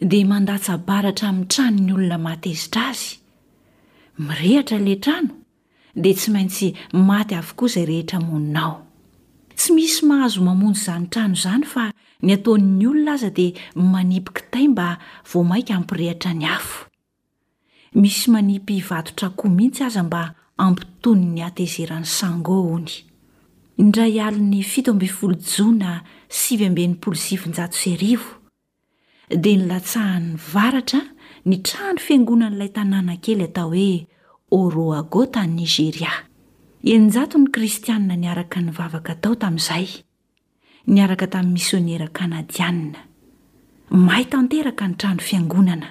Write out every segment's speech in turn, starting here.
dia mandatsa-baratra amin'ny tranon'ny olona mahatezitra azy. Mirehatra ilay trano, dia tsy maintsy maty avokoa izay rehetra monina ao. Tsy misy mahazo mamonjy izany trano izany fa ny ataon'ny olona aza dia manipy kitay mba vao mainka hampirehatra ny afo. Misy manipy vatotr'akoho mihitsy aza mba hampitony ny hatezeran'i Sango, hono. Indray alin'ny fito ambin'ny folo jona sivy amby enimpolo sy sivinjato sy arivo, dia nilatsahan'ny varatra ny trano fiangonan'ilay tanàna kely atao hoe Oroago tany Nizeria. Eninjato ny Kristianina niaraka nivavaka tao tamin'izay. niaraka tamin'ny misionera kanadianina. May tanteraka ny trano fiangonana.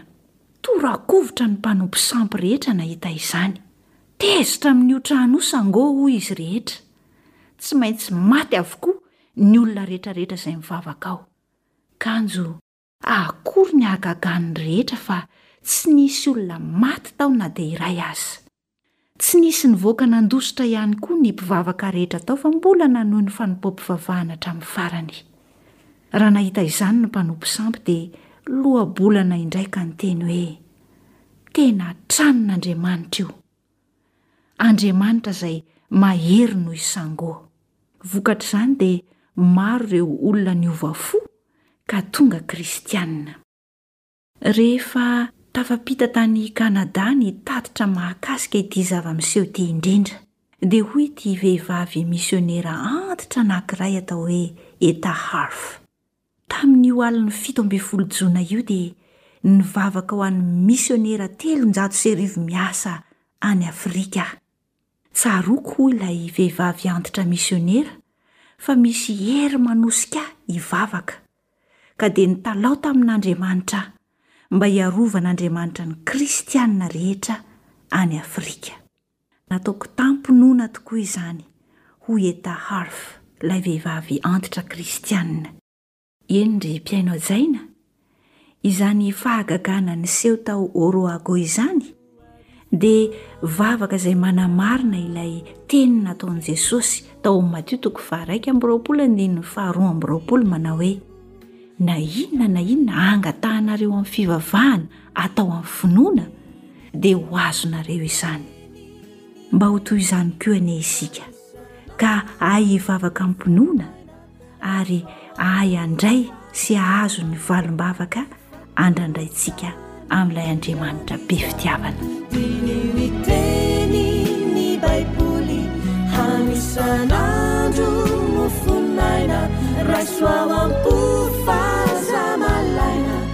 Tora-kovitra ny mpanompo sampy rehetra nahita izany. Tezitra amin'io trano io Sango hoy izy rehetra. Tsy maintsy maty avokoa ny olona rehetrarehetra izay mivavaka ao. Kanjo. Akory ny hagagan'ny rehetra fa tsy nisy olona maty tao na dia iray aza. Tsy nisy nivoaka nandositra ihany koa ny mpivavaka rehetra tao fa mbola nanohy ny fanompoam-pivavahana hatramin'ny farany. Raha nahita izany ny mpanompo sampy dia loa-bolana indray ka niteny hoe, Tena tranon'Andriamanitra io! Andriamanitra izay mahery noho i Sango. Vokatr'izany dia maro ireo olona niova fo ka tonga kristiana. Rehefa tafampita tany Kanada ny tatitra mahakasika ity zava-miseho ity indrindra, dia hoy ity vehivavy misionera antitra anankiray atao hoe Etta Harff, Tamin'io alin'ny fito ambin'ny folo jona io dia nivavaka ho an'ny misionera telonjato sy arivo miasa any Afrika aho. Tsaroako hoy ilay vehivavy antitra misionera fa misy hery manosika ahy hivavaka, ka dia nitalaho tamin'Andriamanitra aho mba hiarovan'Andriamanitra ny kristiana rehetra any Afrika. Nataoko tamim-pinoana tokoa izany, hoy Etta Harff, ilay vehivavy antitra kristiana. Eny ry mpihaino hajaina, izany fahagagana niseho tao Oroago izany dia vavaka izay manamarina ilay teny nataon'i Jesosy tao amin'ny Matio toko faha-iraika amby roapolo andininy faharoa amby roapolo manao hoe, Na inona na inona angatahanareo amin'ny fivavahana atao amin'ny finoana, dia ho azonareo izany. Mba ho toy izany koa anie isika, ka ahay hivavaka am-pinoana ary ahay handray sy hahazo ny valim-bavaka andrandraintsika amin'ilay Andriamanitra be fitiavana. Diniho ny tenin'ny Baiboly, hany isan'andro mofon'aina, raiso ao am-po fa aza malaina.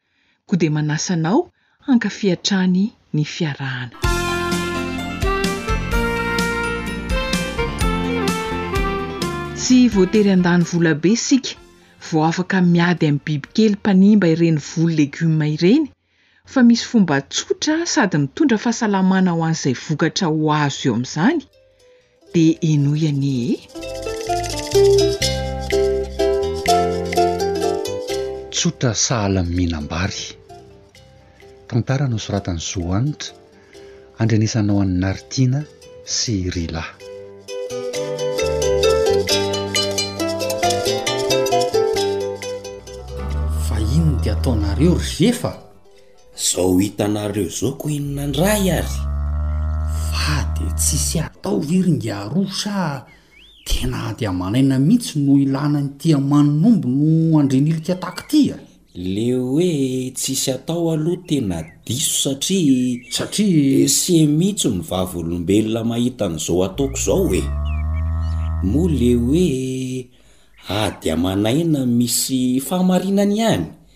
Koa dia manasa anao hankafy hatrany ny fiarahana. Tsy voatery handany vola be isika vao afaka miady amin'ny bibikely mpanimba ireny voly legioma ireny fa misy fomba tsotra sady mitondra fahasalamana ho an'izay vokatra ho azo eo amin'izany, Dia henoy anie e! Tsotra sahala amin'ny mihinam-bary. Tantara nosoratan'i Zo Hanitra, andrenesanao an'i Naritiana sy Rila. Fa inona dia ataonareo ry zefa? Zao hitanareo zao ko inona ndray ary? Fa de tsisy atao ve ry ngiaroa sa tena ady aman'aina mihitsy no ilana an'ity aman'omby no andrinilika taky ity a? Le hoe tsisy atao aloha tena diso satria, satria, ese mihitsy ny vavolombelona mahita an'izao ataoko izao e! Moa le hoe ady aman'aina misy fahamarinany ihany?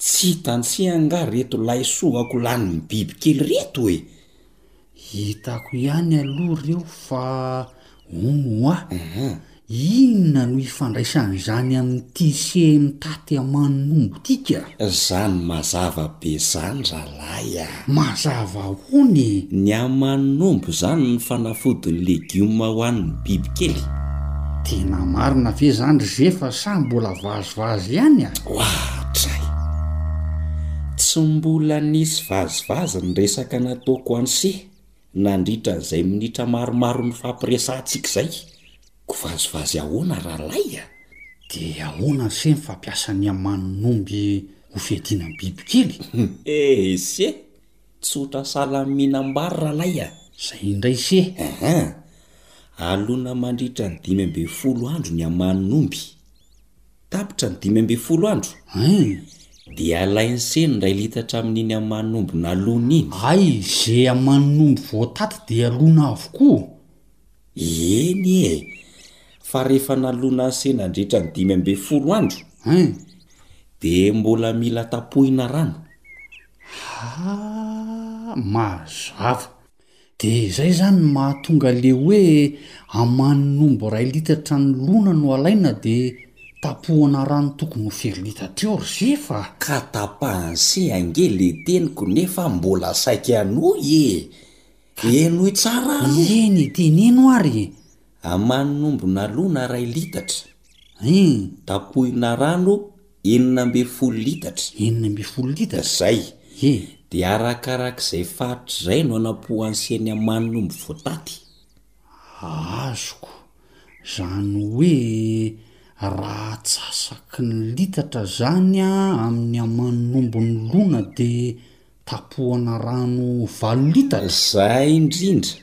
Tsy hitantsika angaha reto laisoa ko lanin'ny biby kely reto e! Hitako ihany aloha reo fa oa! Inona no ifandraisan'izany amin'ity seha mitaty aman' omby ity ka? Zany mazava be zany ra. Ray a! Mazava ho ny. Ny aman'omby izany ny fanafodin'ny legioma ho an'ny bibikely? Tena marina ve izany ry Zefa sa mbola vazivazy ihany a? Oahatray! Tsy mbola nisy vazivazy ny resaka nataoko an'se Nandritra an'izay minitra maromaro nifampiresahantsika izay, Kovazivazy ahoana rahalahy a? Dia ahoana anie ny fampiasan'i Amano ny omby ho fiadiana ny bibikely? Eh ese! Tsotra salama mihinam-bary rahalahy a! Izay indray ise! Aha! Alona mandritra ny dimy ambin'ny folo andro ny Amano ny omby. Tapitra ny dimy ambin'ny folo andro. Hein! Dia alain'i Seny indray litatra amin'iny aman'omby naloany iny. Hay! Izay aman'omby voataty dia aloana avokoa? Eny e! Fa rehefa naloana an'i Seny nandritra ny dimy ambin'ny folo andro. Hein! Dia mbola mila tapohina rano. Haa! Mazava! De zay zany no mahatonga le hoe aman'omby ray litatra ny lona no alaina de tapohana rano tokony ho firy litatra eo ry Zefa a! Ka tapahan'se ange le teniko nefa mbola saika hanohy e! Henoy tsara aloha! Eny, teneno ary e! Aman'omby nalona ray litatra. Hum. Tapohina rano enina ambin'ny folo litatra. Enina ambin'ny folo litatra? Izay. Ie. Dia arakarak'izay faritra izay no anampohan'ny seny aman'omby voataty. Azoko. Izany hoe raha atsasaky ny litatra izany amin'ny aman'ombin'ny lona dia. tapohana rano valo litatra. Izay indrindra.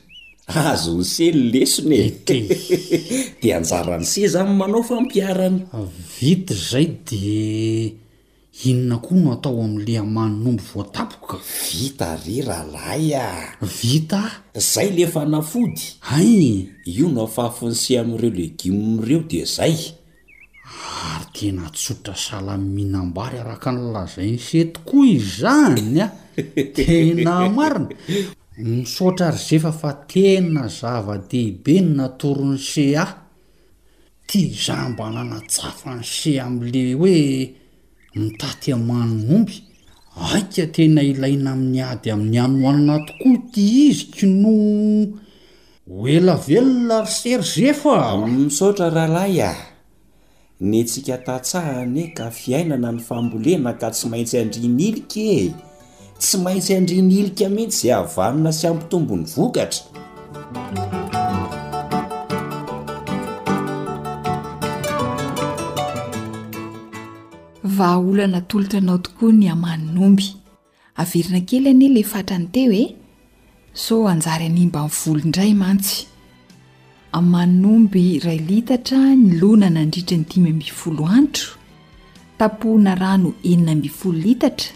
Azon'i Sely lesona e! Dia anjaran'i Sely izany ny manao fampiharana. Vita izay dia inona koa no atao amin'ilay aman'omby voatapoka? Vita àry rahalahy a! Vita? Izay ilay fanafody. Hay! Io no afafin'i Sely amin'ireo legioma ireo dia izay. Ary tena tsotra sahala mihinam-bary araka ny lazain'i se tokoa izany a! Tena marina! Misaotra ry Zefa fa tena zava-dehibe ny natoron'i se ahy. Ty izaho mba nanatsafa an'i se amin'ilay hoe mitaty aman'ny omby. Aika tena ilaina amin'ny ady amin'ny hanoanana tokoa ity izy kinoa Ho ela velona ry Serge fa. Misaotra rahalahy ah! Ny antsika tantsaha anie ka fiainana ny fambolena ka tsy maintsy andrian'ilika e! Tsy maintsy andrian'ilika mihitsy izay havanona sy hampitombo ny vokatra. Vahaolana atolotra anao tokoa ny hamanin'omby. Averina kely anie ilay fatrany teo e! sao hanjary hanimba ny volo indray mantsy. Aman'omby iray litatra ny lona nandritra ny dimy ambin'ny folo andro, tapohina rano enina ambin'ny folo litatra,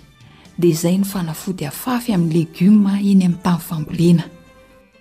dia izay ny fanafody afafy amin'ny legioma eny amin'ny tany fambolena.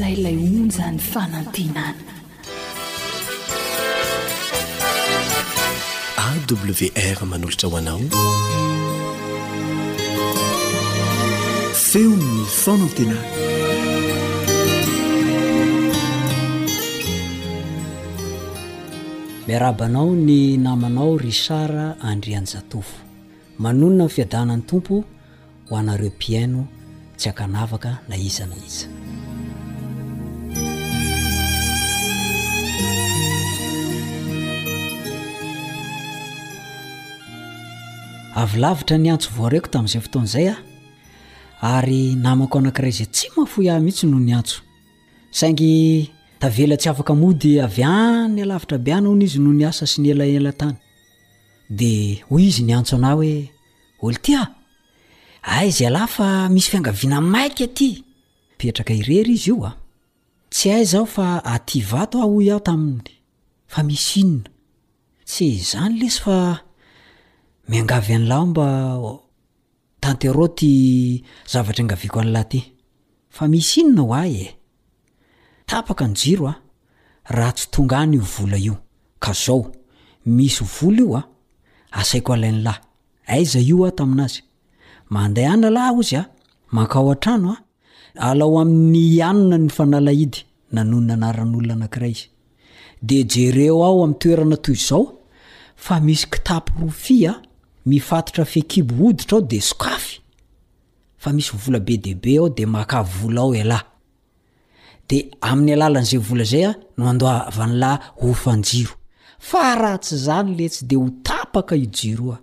Zay lay onjan'ny fanantenana. AWR manolotra ho anao feon'ny fanantenana. Miarahaba anao ny namanao Richard Andrianjatovo. Manonona ny fiadanan'ny Tompo ho anareo mpihaino tsy ankanavaka na iza na iza. Avy lavitra ny antso voareko tamin'izay fotoana izay aho, ary namako anankiray izay tsy mahafoy ahy mihitsy no niantso. Saingy tavela tsy afaka mody avy any alavitra be any hono izy noho ny asa sy ny elaela tany. Dia hoy izy niantso anà hoe, Oltia, aiza ialahy fa misy fiangaviana maika aty! Mipetraka irery izy io a! Tsy aiza aho fa aty Ivato aho hoy aho taminy. Fa misy inona? Tsy izany lesy fa miangavy an'lahy aho mba Tanterao ty zavatra iangaviako an'lah ty. Fa misy inona ho ahy e? Tapaka ny jiro a! Raha tsy tonga any io vola io, ka zao, misy vola io a! Asaiko alain'lah. Aiza io aho tamin'azy? Mandehana lah ozy a! Mankao an-trano a! Alao aminy hianona ny fanalahidy nanohy ny anaran'olona anankiray izy. Dia jereo aho amin'ny toerana toy izao fa misy kitapo rofia mifatotra fehikibo hoditra ao dia sokafy fa misy vola be dia be ao dia maka vola ao ialahy. Dia amin'ny alalan'izay vola izay aho no andoavan'lah hofan-jiro. Fa raha tsy izany letsy dia ho tapaka io jiro io aho.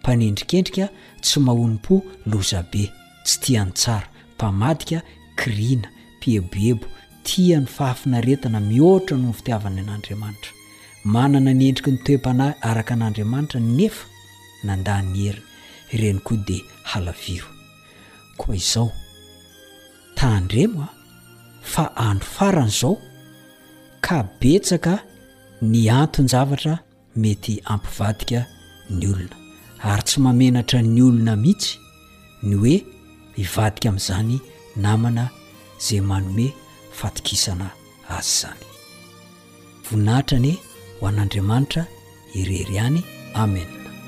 mpanendrikendrika, tsy mahonom-po, lozabe, tsy tia ny tsara, mpamadika, kiriana, mpieboebo, tia ny fahafinaretana mihoatra noho ny fitiavany an'Andriamanitra. Manana ny endriky ny toe-panahy araka an'Andriamanitra nefa nandà ny heriny. Ireny koa dia halaviro. Koa izao, tandremo a! fa andro farany izao ka betsaka ny anton-javatra mety hampivadika ny olona ary tsy mamenatra ny olona mihitsy ny hoe hivadika amin'izany namana izay manome fatokisana azy izany. Voninahitra anie ho an'Andriamanitra irery ihany. Amen.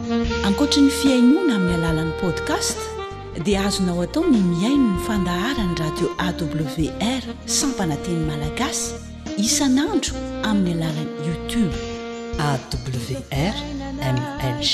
Ankoatry ny fihainoana amin'ny alalan'ny podcast dia azonao atao ny mihaino ny fandaharan'ny radio AWR sampana teny malagasy isan'andro amin'ny alalan'ny YouTube. AWR MLG.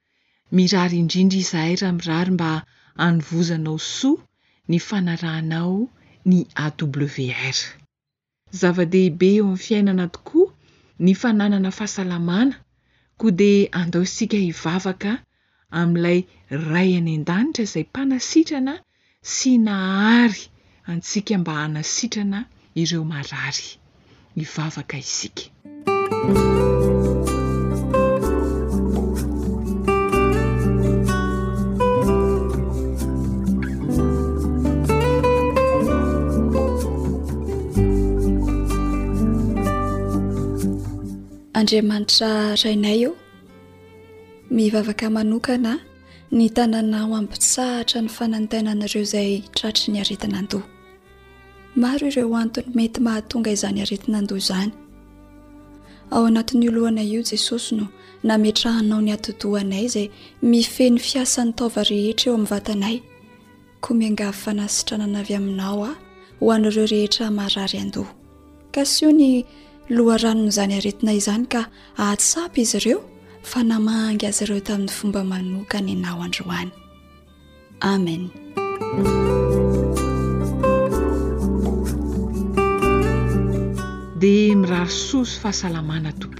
Mirary indrindra izahay raha mirary mba hanovozanao soa ny fanarahanao ny AWR. Zava-dehibe eo amin'ny fiainana tokoa ny fananana fahasalamana, koa dia andao isika hivavaka amin'ilay Ray any An-danitra izay Mpanasitrana sy nahary antsika mba hanasitrana ireo marary. Hivavaka isika. Andriamanitra Rainay ô, mivavaka manokana aho. ny tananao ampitsahatra ny fanantenan'ireo izay tratry ny aretin'andoha maro ireo antony mety mahatonga izany aretin'andoha izany ao anatin'ny olohana io jesosy no nametrahanao ny atidohanay izay mifehy ny fiasan'ny taova rehetra eo amin'ny vatanay Koa miangavy fanasitranana avy Aminao aho ho an'ireo rehetra marary an-doha. Kasio ny loharanon-izany aretina izany ka ahatsapa izy ireo fa namangy azy ireo tamin'ny fomba manokana Ianao androany. Amen. Dia mirary soa sy fahasalamana tompoko.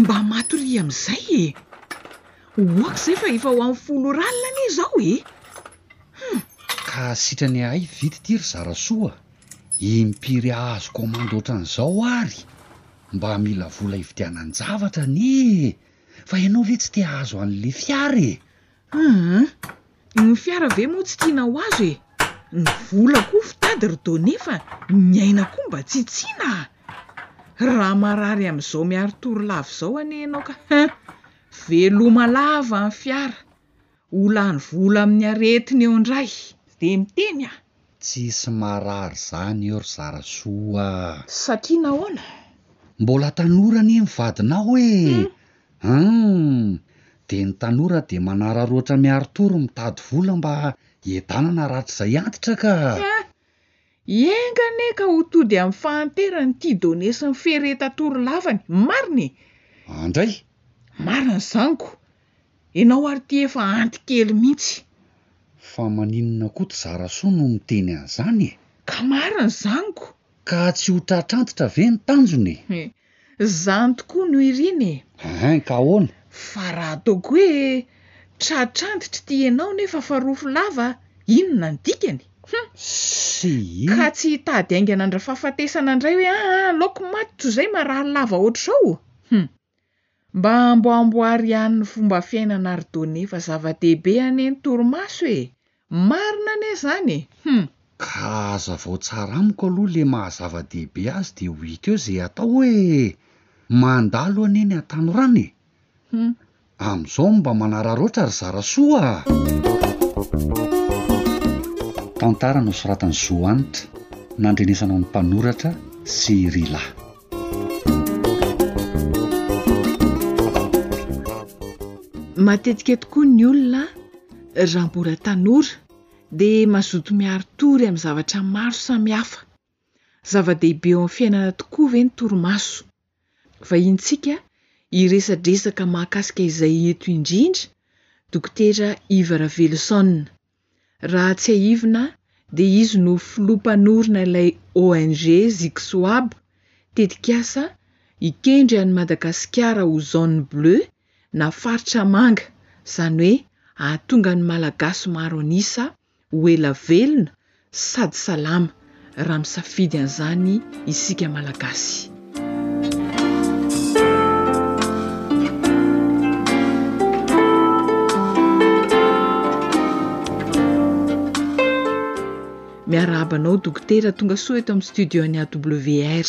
Mba matoria amin'izay e! Oak izay fa efa ho amin'ny folo ora alina anie izao e! Hum! Ka sitrany ahay vita ity ry Zarasoa a! Impiry hahazo commande ohatran'izao ary! Mba mila vola hividianan-javatra anie e! Fa ianao ve tsy te hahazo an'ilay fiara e! Humm. Ny fiara ve moa tsy tiana ho azo e? Ny vola koa fitady ry Dô nefa ny aina koa mba tsy tiana a! Raha marary amin'izao miary tory lava izao anie ianao ka hein! Veloma lava ny fiara, ho lany vola amin'ny aretina eo indray! Dia miteny aho. Tsisy marary zany eo ry zarasoa ah. Satria nahoana? Mbola tanora anie ny vadinao e! Humm! Dia ny tanora dia manararoatra miaro tory mitady vola mba hiadanana rahatrizay antitra ka! Hum! Enga anie ka ho tody amin'ny fahanterany ity donné sy ny fereta tory lavany, marina e! Andray! Marina izany ko! Enao ary ty efa anty kely mintsy. Fa maninona koa tsy zarasoa no miteny an'izany e? Ka marina zaniko. Ka tsy ho tratr'antitra ve ny tanjona e? Eh, zany tokoa no irina e. Hein, ka ahoana? Fa raha ataoko hoe tratr'antitra ity enao nefa fa rofy lava inona ny dikany? Hum. Sii. Ka tsy hitady aingana an-drafahafatesana indray hoe aa aloako maty toy izay marary lava ohatr'izao? Hum. Mba amboamboary ihany ny fomba fiainana ry Done fa zava-dehibe anie ny torimaso e! Marina anie izany e! Hum. Ka azavao tsara amiko aloha le maha zava-dehibe azy de ho hita eo ze atao hoe e! Mandalo anie ny hatanorana e! Hum. Amizao mba manararaotra ry Zarasoa a! Tantara nosoratan'i Zo Hanitra, nandrenesanao ny mpanoratra sy i Rila. Matetika tokoa ny olona raha mbola tanora dia mazoto miaro tory amin'ny zavatra maro samihafa. Zava-dehibe eo amin'ny fiainana tokoa ve ny torimaso? Vahinintsika hiresadresaka mahakasika izay eto indrindra Dokotera Iva Raveloson. Raha tsiahivina dia izy no filoha mpanorina ilay ONG Zixoab, tetikasa hikendry an'i Madagasikara ho zone bleue na faritra manga, izany hoe hahatonga ny Malagasy maro an'isa ho ela velona Sady salama raha misafidy an'izany isika Malagasy. Miarahaba anao Dokotera, tonga soa eto amin'ny studio-n'ny AWR.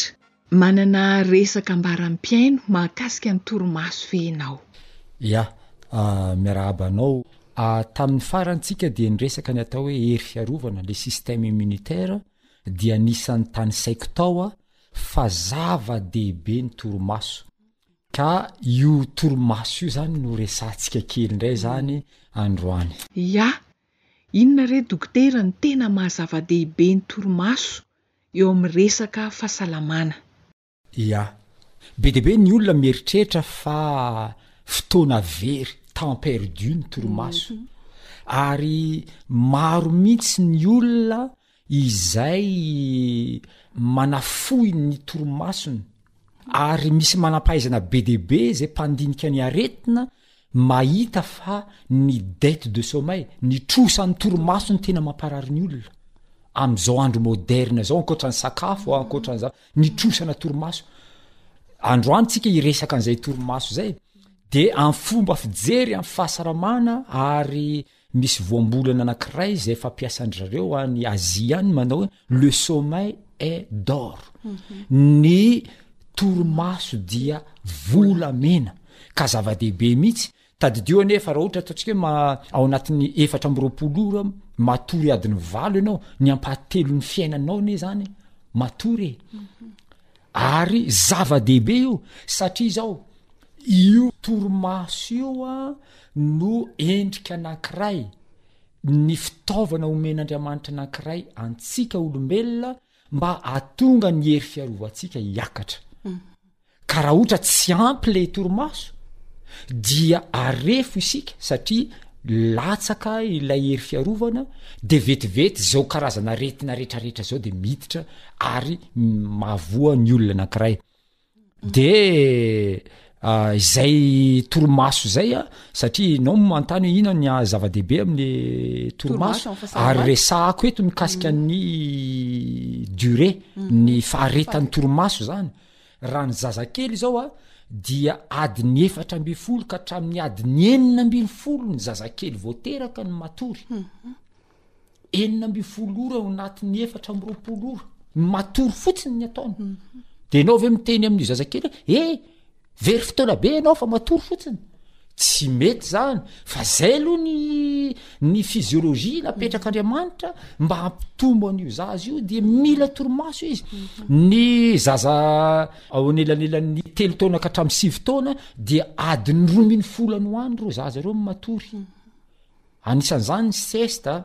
Manana resaka ambara mpihaino mahakasika ny torimaso ve ianao? Ya, miarahaba anao. Tamin'ny farany tsika dia niresaka ny atao hoe hery fiarovana, le système immunitaire, dia anisan'ny tanisaiko tao fa zava-dehibe ny torimaso, ka io torimaso io zany no resahantsika kely indray zany androany. Ya, inona re dokotera ny tena maha zava-dehibe ny torimaso eo amin'ny resaka fahasalamana. Ia. Be dia be ny olona mieritreritra fa fotoana very, temps perdu, ny torimaso. Ary maro mihitsy ny olona izay manafohy ny torimasony, ary misy manam-pahaizana be dia be izay mpandinika ny aretina Mahita fa ny dette de sommeil, ny trosan'ny torimaso no tena mamparary ny olona. Amin'izao andro moderne izao, ankoatra ny sakafo, ankoatra an'izany, ny trosana torimaso. Androany tsika hiresaka an'izay torimaso izay, dia amin'ny fomba fijery amin'ny fahasalamana ary Misy voambolana anankiray izay fampiasan-dry zareo any Azia any manao hoe le sommeil est d'or, ny torimaso dia volamena ka zava-dehibe mihitsy. Tadidio anie fa raha ohatra ataontsika hoe ma- ao anatin'ny efatra amby roapolo ora matory adiny valo ianao, ny ampahatelon'ny fiainanao anie zany matory e! Ary zava-dehibe io satria izao, io torimaso io no endrika anankiray, ny fitaovana omen'Andriamanitra anankiray antsika olombelona mba hahatonga ny hery fiarovantsika hiakatra. Ka raha ohatra tsy ampy ilay torimaso dia arefo isika satria latsaka ilay hery fiarovana dia vetivety izao karazana aretina retraretra izao dia miditra ary mahavoa ny olona anankiray de ah, izay torimaso izay a satria nao mantany hoe ina ny ah, zava-dehibe amin'ny torimaso ary resahako eto mikasika ny durée ny faharetan'ny torimaso zany Raha ny zazakely izao a, dia adiny efatra ambin'ny folo ka hatramin'ny adiny enina ambin'ny folo ny zazakely vao teraka no matory. Mhm. Enina ambin'ny folo ora ao anatin'ny efatra amby roapolo ora. Ny matory fotsiny ny ataony. Mhm. Dia ianao ve miteny amin'io zazakely hoe eh, very fotoana be ianao fa matory fotsiny. tsy mety zany fa zay aloha ny ny fisiologie napetrak'andriamanitra mba hampitombo an'io zaza io de mila torimaso izy ny zaza ao anelanelan'ny telo taona ka hatramin'ny sivy taona dia adin'ny roa miny folo any ho any reo zaza reo matory Anisan'izany ny cest a,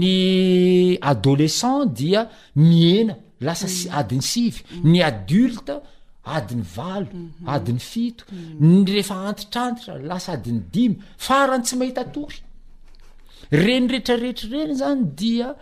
ny adolescent dia mihena lasa si- adiny sivy, ny adulte adiny valo, adiny fito, ny rehefa antitrantitra lasa adiny dimy, farany tsy mahita tory. Reny retraretra ireny zany dia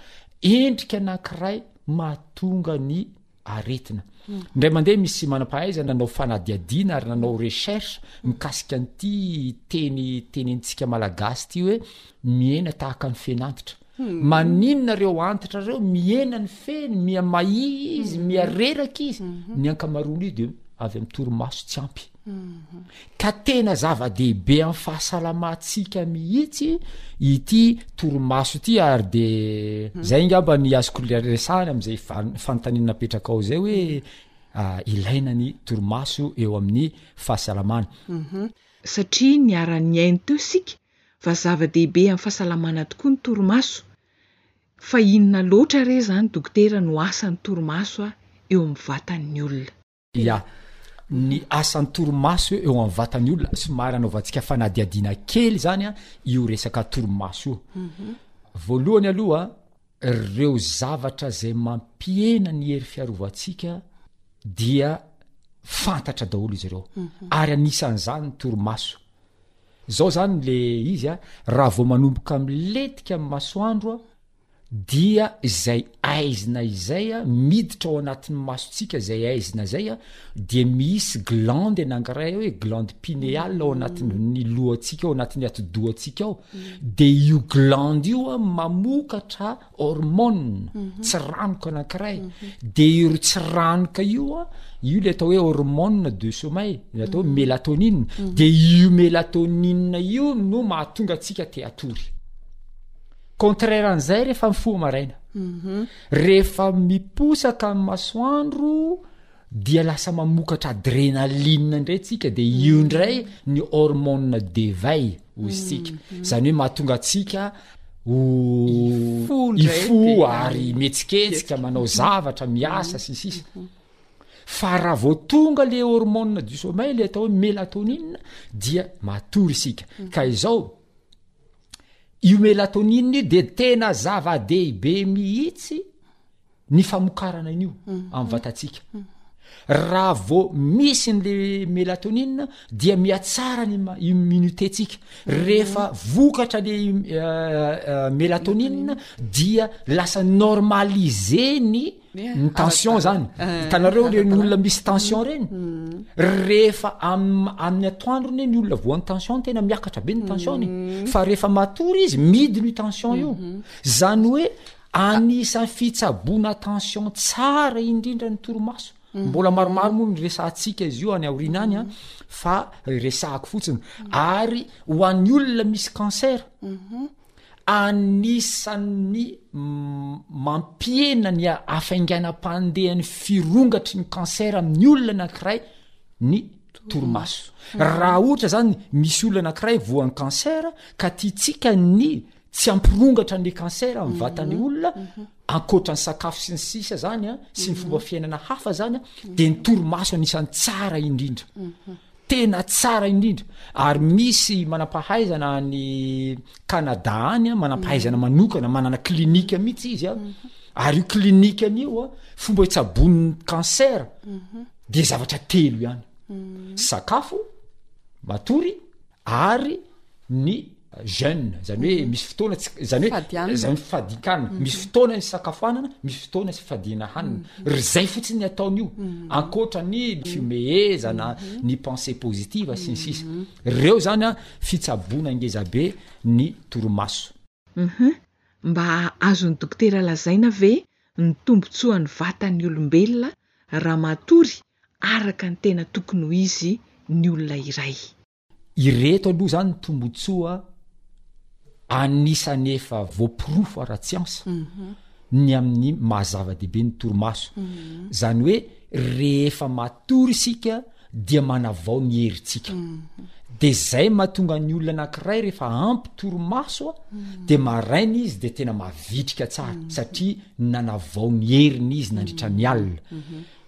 endrika anankiray mahatonga ny aretina. Indray mandeha misy manam-pahaizana nanao fanadihadiana ary nanao recherche mikasika an'ity teny tenenintsika malagasy ity hoe mihena tahaka ny fen'antitra. Hmm. Maninona ireo antitra ireo mihena ny feny, miha mahia izy, hmm. miha reraka izy. Hmm. Ny ankamaroan'io dia avy amin'ny torimaso tsy ampy. Ka tena zava-dehibe amin'ny fahasalamantsika mihitsy ity torimaso ity ary de zay ngamba ny azoko resahana amin'izay fanontaniana napetrakao izay hoe ah, ilaina ny torimaso eo amin'ny fahasalamana. Mhm. Satria niara-niaino teo isika fa zava-dehibe amin'ny fahasalamana tokoa ny torimaso. Fa inona loatra re izany dokotera no asan'ny torimaso eo amin'ny vatan'ny olona? Ya, ny asan'ny torimaso eo amin'ny vatan'ny olona, somary anaovantsika fanadihadiana kely izany an, io resaka torimaso io. Mhm. Voalohany aloha, ireo zavatra izay mampihena ny hery fiarovantsika dia fantatra daholo izy ireo, mhm. ary anisan'izany ny torimaso. Zao zany le izy a, raha vao manomboka miletika amin'ny masoandro a, dia izay aizina izay a, miditra ao anatin'ny masontsika izay aizina izay a, dia misy glande anankiray hoe glande pinéale ao anatin'ny lohantsika ao anatin'ny atidohantsika ao, dia io glande io a mamokatra hormone, tsiranoka anankiray, dia io tsiranoka io a, io le atao hoe hormone de sommeil, le atao hoe mélatonine, dia io mélatonine io no mahatonga antsika te hatory. contraire an'izay rehefa mifoha maraina mhm. rehefa miposaka amin'ny masoandro dia lasa mamokatra adrenaline indray tsika de io mhm. indray ny hormona devay ho isika mhm. zany hoe mahatonga atsika oifo ary metsiketsika manao zavatra miasa sy sisa fa raha vao tonga le hormona du sommeil le atao hoe melatonina dia matory isika ka izao Io melatonine io dia tena zava-dehibe mihitsy ny famokarana an'io amin'ny vatantsika. Raha vao misy ny melatonine dia mihatsara ny immunité-tsika. Rehefa vokatra ny euh, euh, melatonine dia lasa normalisé ny ny tension zany hitanareo reny olona misy tension reny rehefa amin'ny atoandrony ny olona voan'ny tension tena miakatra be ny tensiony fa rehefa matory izy midi ny tension io zany hoe anisa fitsabona tension tsara indrindra ny toromaso mbola maromaro moa ny resantsika izy io any aoriana any a fa resahako fotsiny ary ho an'ny olona misy cancer Anisan'ny mampihena ny hafainganam-pandehan'ny firongatry ny kansera amin'ny olona anankiray ny torimaso. Raha ohatra izany misy olona anankiray voan'ny kansera ka tiantsika ny tsy hampirongatra ny kansera amin'ny vatan'ny mhm. olona, mhm. ankoatra ny sakafo sy ny sisa izany a, sy ny mhm. fomba fiainana hafa izany a, dia ny torimaso anisan'ny tsara indrindra. Tena tsara indrindra, ary misy manampahaizana any Canada any an, manampahaizana manokana, manana clinique mihitsy izy an, ary io clinique any io an, fomba hitsaboany ny cancer dia zavatra telo ihany, sakafo matory ary ny. Jeûne, izany hoe misy fotoana tsy, izany hoe izany hoe fadian-kanina, mhm. misy fotoana isakafoanana, misy fotoana sy fadiana hanina. Mhm. Ry zay fotsiny ny ataony io, mhm. ankoatra ny fimehezana, ny pensée positive sy ny sisa. Ireo zany a fitsaboana ngezabe ny torimaso. Mhm. Mba azon'ny dokotera lazaina ve ny tombontsoan'ny vatan'ny olombelona raha matory araka ny tena tokony ho izy ny olona iray? Ireto aloha zany ny tombotsoa anisany efa voaporofo ara-tsiansa mhm. ny amin'ny mahazava-dehibe ny torimaso mhm. zany hoe rehefa matory isika dia manavao ny herintsika mhm. de zay mahatonga ny olona anankiray rehefa ampy torimaso a de maraina izy de tena mavitrika tsara satria nanavao ny heriny izy nandritra ny alina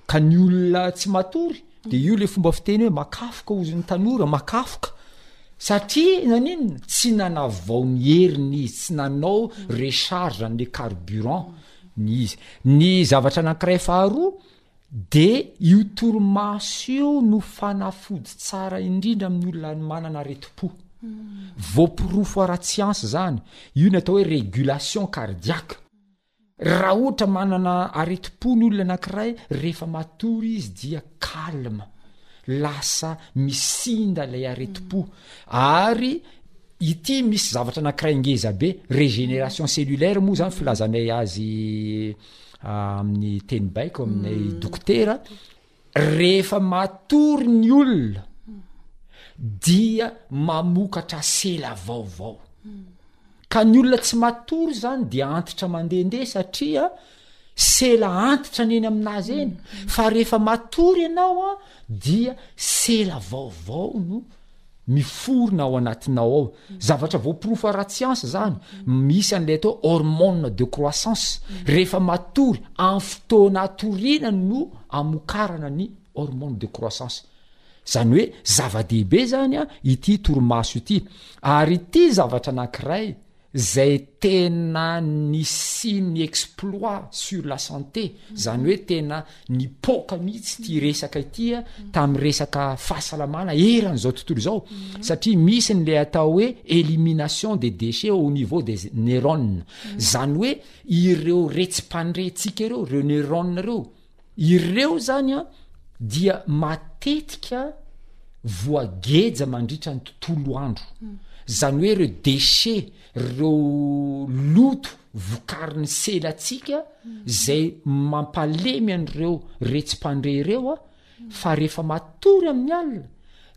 Ka ny olona tsy matory de io le fomba fiteny hoe makafoka hozy ny tanora, makafoka satria naninona tsy nanavao ny heriny izy, tsy nanao recharge an'le carburant ny izy. Ny zavatra anankiray faharoa de io torimaso io no fanafody tsara indrindra amin'ny olona manana aretim-po, voaporofo ara-tsiansa zany, io ny atao hoe régulation cardiaque. Raha ohatra manana aretim-po ny olona anankiray, rehefa matory izy dia calme, lasa misinda ilay aretim-po, ary ity misy zavatra anankiray ngeza be, régénération cellulaire moa zany filazanay azy amin'ny teny baiko aminay dokotera, Rehefa matory ny olona dia mamokatra sela vaovao. Ka ny olona tsy matory zany dia antitra mandehandeha satria sela antitra ny eny amin'azy eny. Fa rehefa matory ianao dia sela vaovao no miforona ao anatinao ao zavatra voaporofo ara-tsiansa zany misy an'ilay atao hormone de croissance rehefa matory amin'ny fotoana atoriana no amokarana ny hormone de croissance zany hoe zava-dehibe zany a ity torimaso ity ary ity zavatra anankiray Izay tena nisian'ny exploit sur la santé, izany hoe tena nipoaka mihitsy ity resaka ity tamin'ny resaka fahasalamana eran'izao tontolo izao, satria misy ny ilay atao hoe elimination des déchets au niveau des neurones, izany hoe ireo retsi-pandrehintsika ireo, ireo neurones ireo, Ireo izany dia matetika voageja mandritra ny tontolo andro, hmm. izany hoe ireo déchet, ireo loto vokarin'ny selatsika hmm. izay mampalemy an'ireo retsi-pandre ireo a, hmm. fa rehefa matory amin'ny alina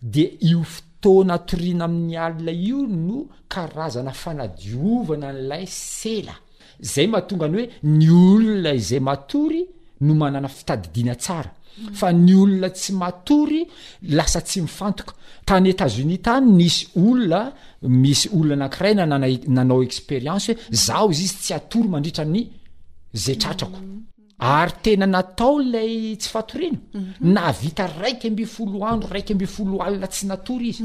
dia io fotoana atoriana amin'ny alina io no karazana fanadiovana an'ilay sela. Zay mahatonga ny hoe ny olona izay matory no manana fitadidiana tsara fa ny olona tsy matory lasa tsy mifantoka. Tany Etats-Unis tany nisy olona misy olona anankiray nanana nanao expérience hoe zaho izy tsy hatory mandritra ny zay tratrako. Ary tena natao ilay tsy fatoriana? Nahavita iraika ambin'ny folo andro iraika ambin'ny folo alina tsy natory izy.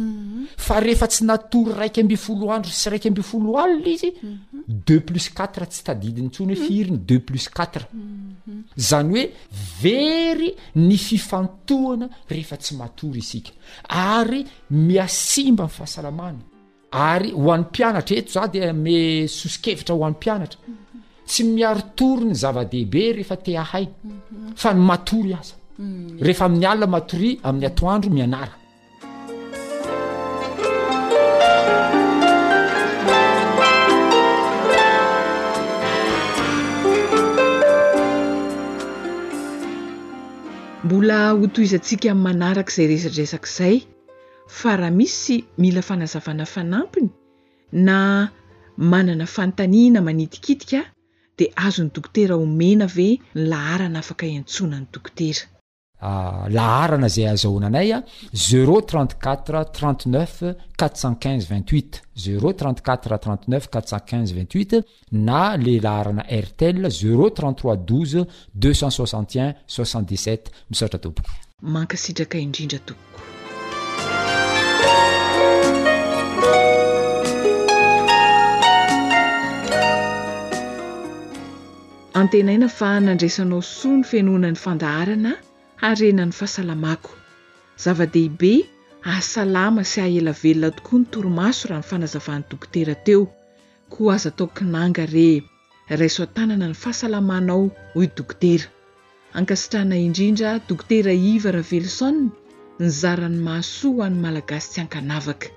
Fa rehefa tsy natory iraika ambin'ny folo andro sy iraika ambin'ny folo alina izy, deux plus quatre tsy tadidiny intsony hoe firy ny deux plus quatre. Izany hoe very ny fifantohana rehefa tsy matory isika. Ary mihasimba ny fahasalamana. Ary ho an'ny mpianatra, eto za dia me soso-kevitra ho an'ny mpianatra, tsy miaro tory ny zava-dehibe rehefa te ahay, fa ny matory aza. Rehefa amin'ny alina matory, amin'ny atoandro mianara. Mbola hotohizantsika amin'ny manaraka izay resadresaka izay. fa raha misy mila fanazavana fanampiny na manana fanontaniana manitikitika dia azon'ny dokotera omena ve ny laharana afaka iantsoana ny dokotera. Laharana izay azahoana anay, zéro trente quatre trente neuf quatre cent quinze vingt huit, zéro trente quatre trente neuf quatre cent quinze vingt huit. na le laharana Airtel zero trente trois douze deux cent soixante un soixante dix sept misaotra tompoko. Mankasitraka indrindra tompoko. Antenaina fa nandraisanao soa ny fenoana ny fandaharana harena ny fahasalamako. Zava-dehibe hahasalama sy hahela velona tokoa ny torimaso raha ny fanazavan'ny dokotera teo. Koa aza atao kinanga re e! Raiso an-tanana ny fahasalamanao, hoy Dokotera. Ankasitrahana indrindra Dokotera Iva Raveloson nizara ny mahasoa ho an'ny Malagasy tsy ankanavaka.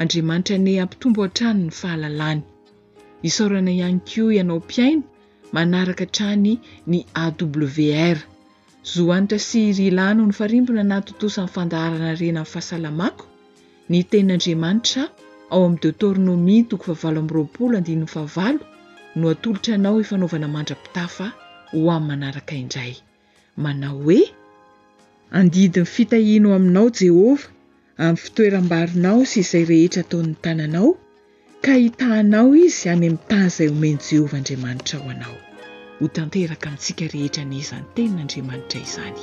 Andriamanitra anie hampitombo hatrany ny fahalalany. Isaorana ihany koa ianao mpihaino manaraka hatrany ny AWR. Zo Hanitra sy Rilà no nifarimbona nahatontosa ny fandaharana Harena ny Fahasalamako, Ny Tenin'Andriamanitra, ao amin'ny Deoteronomia, toko fahavalo amby roapolo, andininy fahavalo, no atolotra anao hifanaovana mandra-pitafa ho amin'ny manaraka indray. Manao hoe. Andidy ny fitahianao aminao, Jehovah, amin'ny fitoeram-barinao sy izay rehetra ataon'ny tananao, ka hitahanao izy any amin'ny tany izay homen'i Jehovah Andriamanitrao anao. Ho tanteraka amintsika rehetra anie izany tenin'Andriamanitra izany.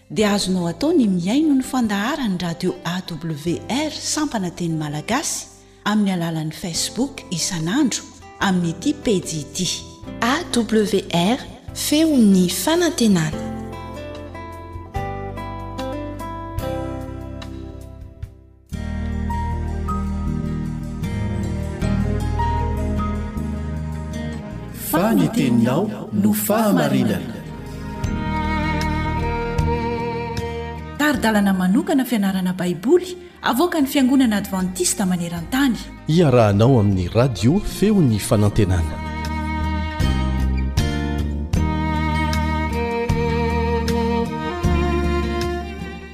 dia azonao atao ny mihaino ny fandaharan'ny radio AWR sampana teny malagasy amin'ny alalan'ny Facebook isan'andro amin'ity pejy ity. AWR, feon'ny fanantenana. fa ny teninao no fahamarinana taridalana manokana fianarana baiboly avoaka ny fiangonana advantista maneran-tany iarahanao amin'ny radio feon'ny fanantenana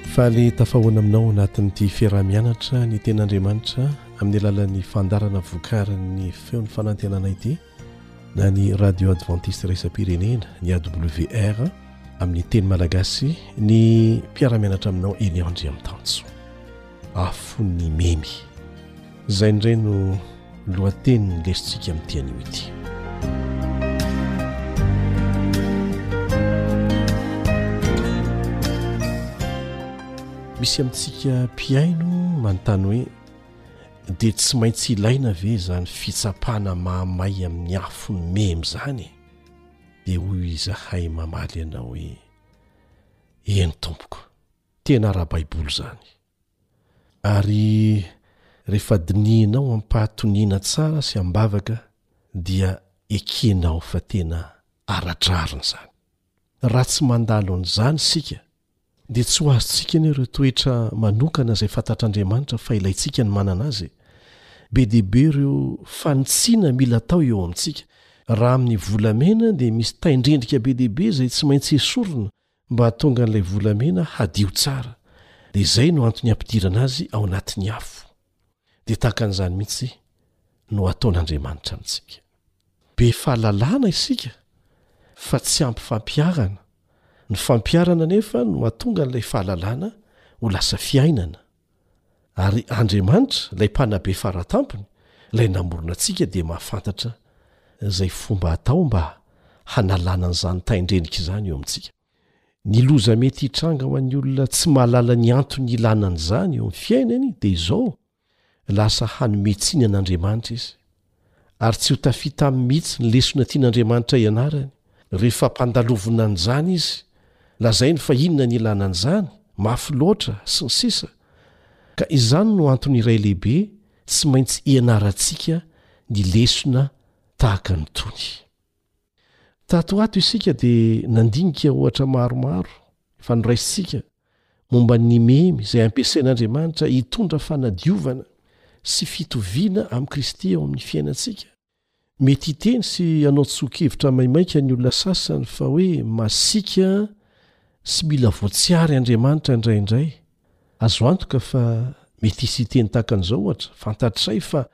Faly tafahoana aminao anatin'ity fiaraha-mianatra ny Tenin'Andriamanitra amin'ny alalan'ny fandaharana vokarin'ny Feon'ny Fanantenana ity na ny Radio Adventiste Iraisam-pirenena ny AWR amin'ny teny malagasy ny mpiara-mianatra aminao Eliandry Amitanjo. Afon'ny Memy. Izay indray no lohatenin'ny lesintsika amin'ity anio ity. Misy amintsika mpihaino manontany hoe dia tsy maintsy ilaina ve izany fitsapana mahamay amin'ny afo ny memy izany? Dia hoy izahay mamaly anao hoe, eny tompoko, tena ara-baiboly izany. Ary rehefa dinihinao am-pahatoniana tsara sy am-bavaka dia ekenao fa tena ara-drariny izany. Raha tsy mandalo an'izany isika dia tsy ho azontsika anie ireo toetra manokana izay fantatr'Andriamanitra fa ilaintsika ny manana azy. Be dia be ireo fanitsiana mila atao eo amintsika. Raha amin'ny volamena dia misy tain-drendrika be dia be izay tsy maintsy esorina mba hahatonga an'ilay volamena hadio tsara, dia izay no antony hampidirana azy ao anatin'ny afo. Dia tahaka an'izany mihitsy no hataon'Andriamanitra amintsika. Be fahalalana isika fa tsy ampy fampiharana, ny fampiharana anefa no hahatonga an'ilay fahalalana ho lasa fiainana. Ary Andriamanitra, ilay Mpanabe fara tampony, ilay namorona antsika dia mahafantatra izay fomba hatao mba hanalana an'izany taindrenika izany eo amintsika. Ny loza mety hitranga ho an'ny olona tsy mahalala ny antony ilana an'izany eo amin'ny fiainany dia izao, lasa hanome tsiny an'Andriamanitra izy. ary tsy ho tafita aminy mihitsy ny lesona tian'Andriamanitra hianarany, rehefa ampandalovina an'izany izy, lazainy fa inona ny ilana an'izany, mafy loatra, sy ny sisa Ka izany no antony iray lehibe tsy maintsy hianarantsika ny lesona tahaka an'itony. Tato ho ato isika dia nandinika ohatra maromaro efa noraisintsika momba ny memy izay ampiasain'Andriamanitra hitondra fanadiovana sy fitoviana amin'i Kristy ao amin'ny fiainantsika. Mety hiteny sy hanao tsoa-kevitra maimaika ny olona sasany fa hoe masiaka sy mila voatsiary Andriamanitra indraindray. Azo antoka fa mety hisy hiteny tahaka an'izao, ohatra, Fantatray fa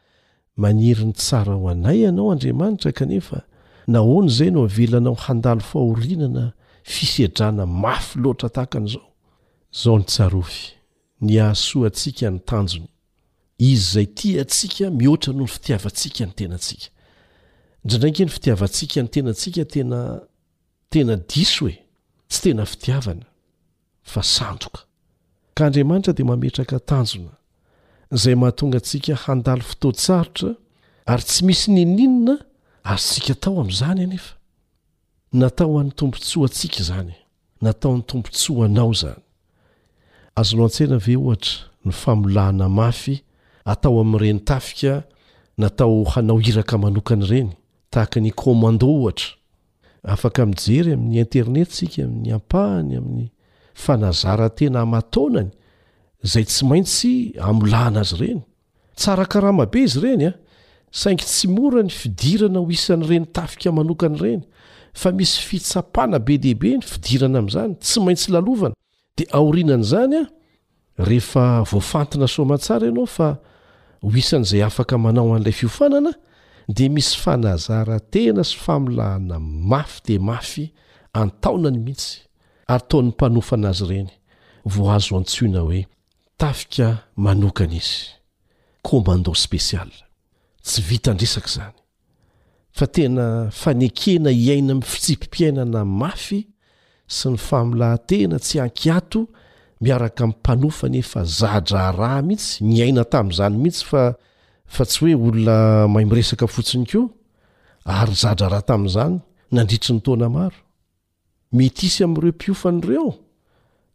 Maniry ny tsara ho anay Ianao, Andriamanitra, kanefa nahoana izay no avelanao handalo fahoriana na fisedrana mafy loatra tahaka an'izao? Izao ny tsarovy, ny hahasoa antsika no tanjony. Izy izay tia antsika mihoatra noho ny fitiavantsika ny tenantsika. Indraindray ange ny fitiavantsika ny tenantsika tena, tena diso e! Tsy tena fitiavana. fa sandoka. Ka Andriamanitra dia mametraka tanjona, izay mahatonga antsika handalo fotoan-tsarotra, ary tsy misy ninininona azontsika atao amin'izany anefa. Natao ho an'ny tombontsoa antsika izany. Nataon'ny tombontsoa anao izany. Azonao an-tsaina ve, ohatra, ny famolahana mafy atao amin'ireny tafika natao hanao iraka manokana ireny, tahaka ny commando, ohatra? Afaka mijery amin'ny Internet isika amin'ny ampahany amin'ny fanazaran-tena aman-taonany izay tsy maintsy amolahana azy ireny. Tsara karama be izy ireny an! Saingy tsy mora ny fidirana ho isan'ireny tafika manokana ireny, fa misy fitsapana be dia be ny fidirana amin'izany, tsy maintsy lalovana. Dia aorianan'izany, rehefa voafantina soa aman-tsara ianao fa ho isan'izay afaka manao an'ilay fiofanana, dia misy fanazaran-tena sy famolahana mafy dia mafy an-taonany mihitsy ary taon'ny mpanofana azy ireny vao azo antsoina hoe tafika manokana izy, commando spécial. Tsy vitan-dresaka izany. fa tena fanekena hiaina amin'ny fitsipi-piainana mafy sy ny famolahan-tena tsy ankiato miaraka amin'ny mpanofa nefa za-draharaha mihitsy, niaina tamin'izany mihitsy fa fa tsy hoe olona mahay miresaka fotsiny koa ary za-draharaha tamin'izany nandritry ny taona maro. Mety hisy amin'ireo mpiofana ireo,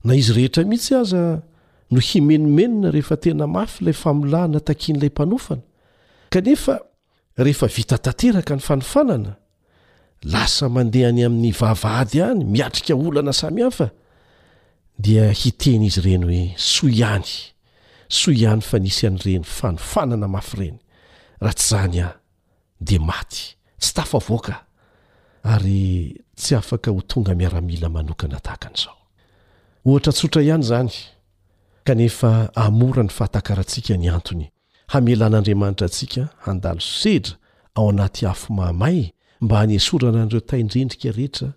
na izy rehetra mihitsy aza, no himenomenona rehefa tena mafy ilay famolahana takian'ilay mpanofana, kanefa rehefa vita tanteraka ny fanofanana, lasa mandeha any amin'ny vavahady any miatrika olana samihafa, dia hiteny izy ireny hoe, Soa ihany, soa ihany fa nisy an'ireny fanofanana mafy ireny, raha tsy izany aho, dia maty, tsy tafavoaka ary tsy afaka ho tonga miaramila manokana tahaka an'izao. Ohatra tsotra ihany izany, kanefa hahamora ny fahatakarantsika ny antony hamelan'Andriamanitra antsika handalo sedra ao anaty afo mahamay mba hanesorana an'ireo tain-drendrika rehetra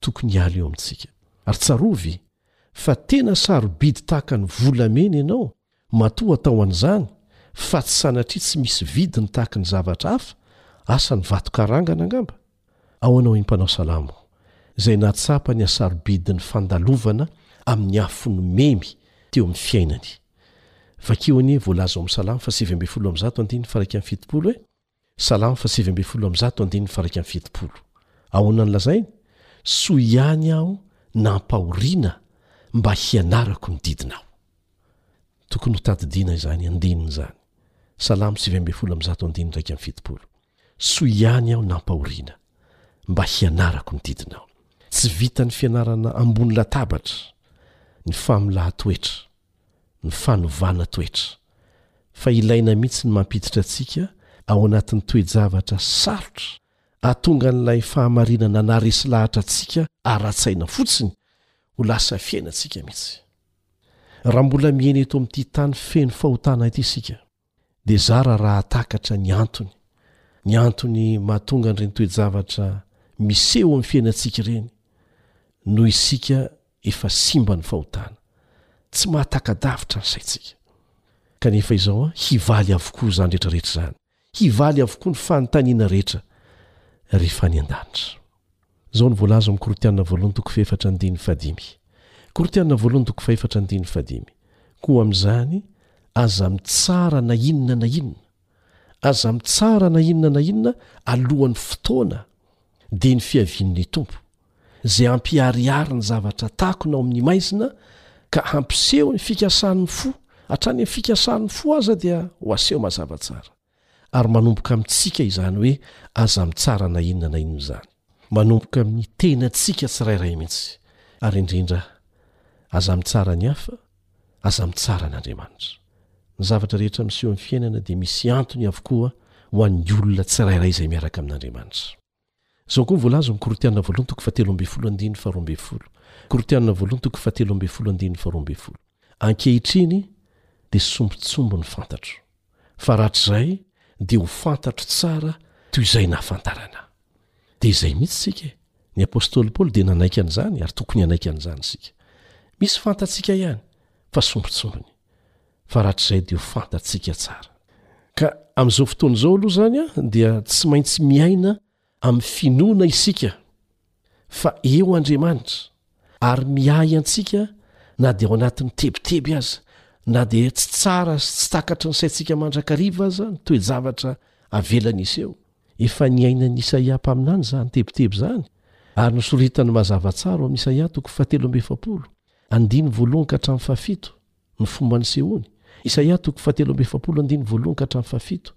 tokony hiala eo amintsika. Ary tsarovy fa tena sarobidy tahaka ny volamena ianao Matoa atao an'izany fa tsy sanatria tsy misy vidiny tahaka ny zavatra hafa, asa ny vato karangana angamba? Ahoana hoy ny mpanao salamo, izay nahatsapa ny hasarobidin'ny fandalovana amin'ny afo nomemy teo amin'ny fiainany? Vakio anie voalaza ao amin'ny Salamo fahasivy ambin'ny folo amby zato andininy faha iraika amby fitopolo hoe, Salamo faha sivy ambin'ny folo amby zato andininy faha iraika amby fitopolo. Ahoana no lazainy? Soa ihany aho nampahoriana mba hianarako ny didinao. Tokony hotadidiana izany andininy izany. Salamo sivy ambin'ny folo amby zato andininy iraika amby fitopolo. Soa ihany aho nampahoriana mba hianarako ny didinao. Tsy vitan'ny fianarana ambony latabatra ny famolahan-toetra. ny fanovana toetra, fa ilaina mihitsy ny mampiditra antsika ao anatin'ny toe-javatra sarotra ahatonga an'ilay fahamarinana naharesy lahatra antsika ara-tsaina fotsiny ho lasa fiainantsika mihitsy. Raha mbola miaina eto amin'ity tany feno fahotana ity isika, dia zara raha takatra ny antony, ny antony mahatonga an'ireny toe-javatra miseho amin'ny fiainantsika ireny, noho isika efa simba ny fahotana, tsy mahataka-davitra ny saintsika. Kanefa izao an, hivaly avokoa izany rehetrarehetra izany, hivaly avokoa ny fanontaniana rehetra, rehefa any an-danitra. Izao no voalaza ao amin'ny Korintiana voalohany toko fahefatra andininy fahadimy. Korintiana voalohany toko fahefatra andininy fahadimy, Koa amin'izany, aza mitsara na inona na inona. Aza mitsara na inona na inona alohan'ny fotoana, dia ny fiavian'ny Tompo, izay hampiharihary ny zavatra takona ao amin'ny maizina, ka hampiseho ny fikasan'ny fo, hatrany amin'ny fikasan'ny fo aza dia ho aseho mazava tsara. ary manomboka amintsika izany hoe aza mitsara na inona na inona izany. Manomboka amin'ny tenantsika tsirairay mihitsy, ary indrindra, aza mitsara ny hafa, aza mitsara an'Andriamanitra. Ny zavatra rehetra miseho amin'ny fiainana dia misy antony avokoa ho an'ny olona tsirairay izay miaraka amin'Andriamanitra. Izao koa ny voalazon'ny Korintiana voalohany toko fahatelo ambin'ny folo andininy faharoa ambin'ny folo, Korintiana voalohany toko fahatelo ambin'ny folo andininy faharoa ambin'ny folo, Ankehitriny dia sombintsombiny fantatro, fa rahatrizay dia ho fantatro tsara toy izay nahafantarana ahy. Dia izay mihitsy isika e! Ny apostoly Paoly dia nanaiky an'izany ary tokony hanaiky an'izany isika. Misy fantatsika ihany fa sombintsombiny. faratrizay dia ho fantatsika tsara. Ka amin'izao fotoana izao aloha izany dia tsy maintsy miaina amin'ny finoana isika fa eo Andriamanitra ary miahy antsika na dia ao anatin'ny tebiteby aza, na dia tsy tsara sy tsy takatry ny saintsika mandrakariva aza ny toe-javatra avelany hiseho. Efa niainan'i Isaia mpaminany izany tebiteby izany ary nosoritany mazava tsara ao amin'i Isaia toko fahatelo amby efapolo, andininy voalohany ka hatramin'ny fahafito. ny fomba nisehoany, Isaia toko fahatelo amby efapolo andininy voalohany ka hatramin'ny fahafito.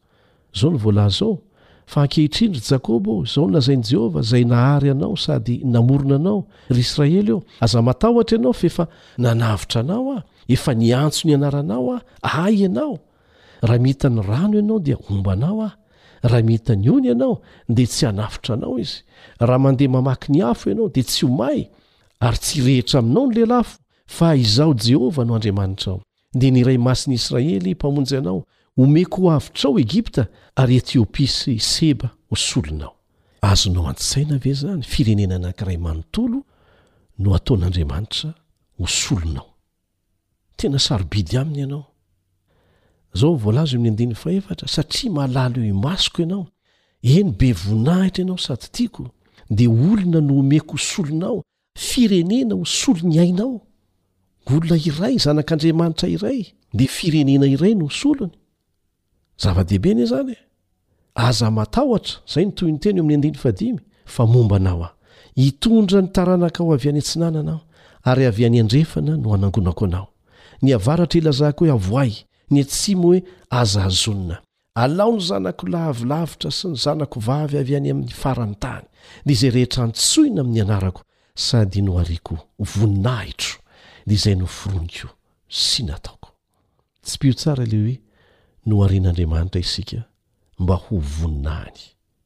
Izao no voalaza ao, Fa ankehitriny, ry Jakoba ô, izao no lazain'i Jehovah, izay nahary anao sady namorona anao, ry Israely ô, Aza matahotra ianao, f'efa nanavotra anao aho, efa niantso ny anaranao aho, Ahy ianao! Raha mihita ny rano ianao, dia homba anao aho, raha mihita ny ony ianao, dia tsy hanafotra anao izy, raha mandeha mamaky ny afo ianao, dia tsy ho may, ary tsy hirehitra aminao ny lelafo, Fa Izaho Jehovah no Andriamanitrao, dia ny Iray Masin'i Israely, Mpamonjy anao, homeko ho avotrao Egypta ary Etiopia sy Seba ho solonao. Azonao an-tsaina ve izany? Firenena anankiray manontolo no ataon'Andriamanitra ho solonao. Tena sarobidy aminy ianao. Izao ny voalaza eo amin'ny andininy fahefatra, Satria mahalala eo imasoko ianao, eny be voninahitra ianao sady tiako, dia olona no homeko ho solonao, Firenena ho solon'ny ainao. Olona iray, zanak'Andriamanitra iray, dia firenena iray no solony. Zava-dehibe anie izany e! Aza matahotra, izay no tohin'ny teny eo amin'ny andininy fahadimy, fa momba anao aho. Hitondra ny taranakao avy any atsinanana aho, ary avy any andrefana no hanangonako anao. Ny avaratra ilazako hoe avoahy, ny atsimo hoe aza hazonina. Alao ny zanako lav lavitra sy ny zanako vavy avy any amin' ny fara ny tany, ny izay rehetra antsoina amin' ny anarako, sady nohariako voninahitro ny izay noforoniko sy nataoko. Tsipiho tsara ilay hoe noharian' Andriamanitra isika mba ho voninahiny.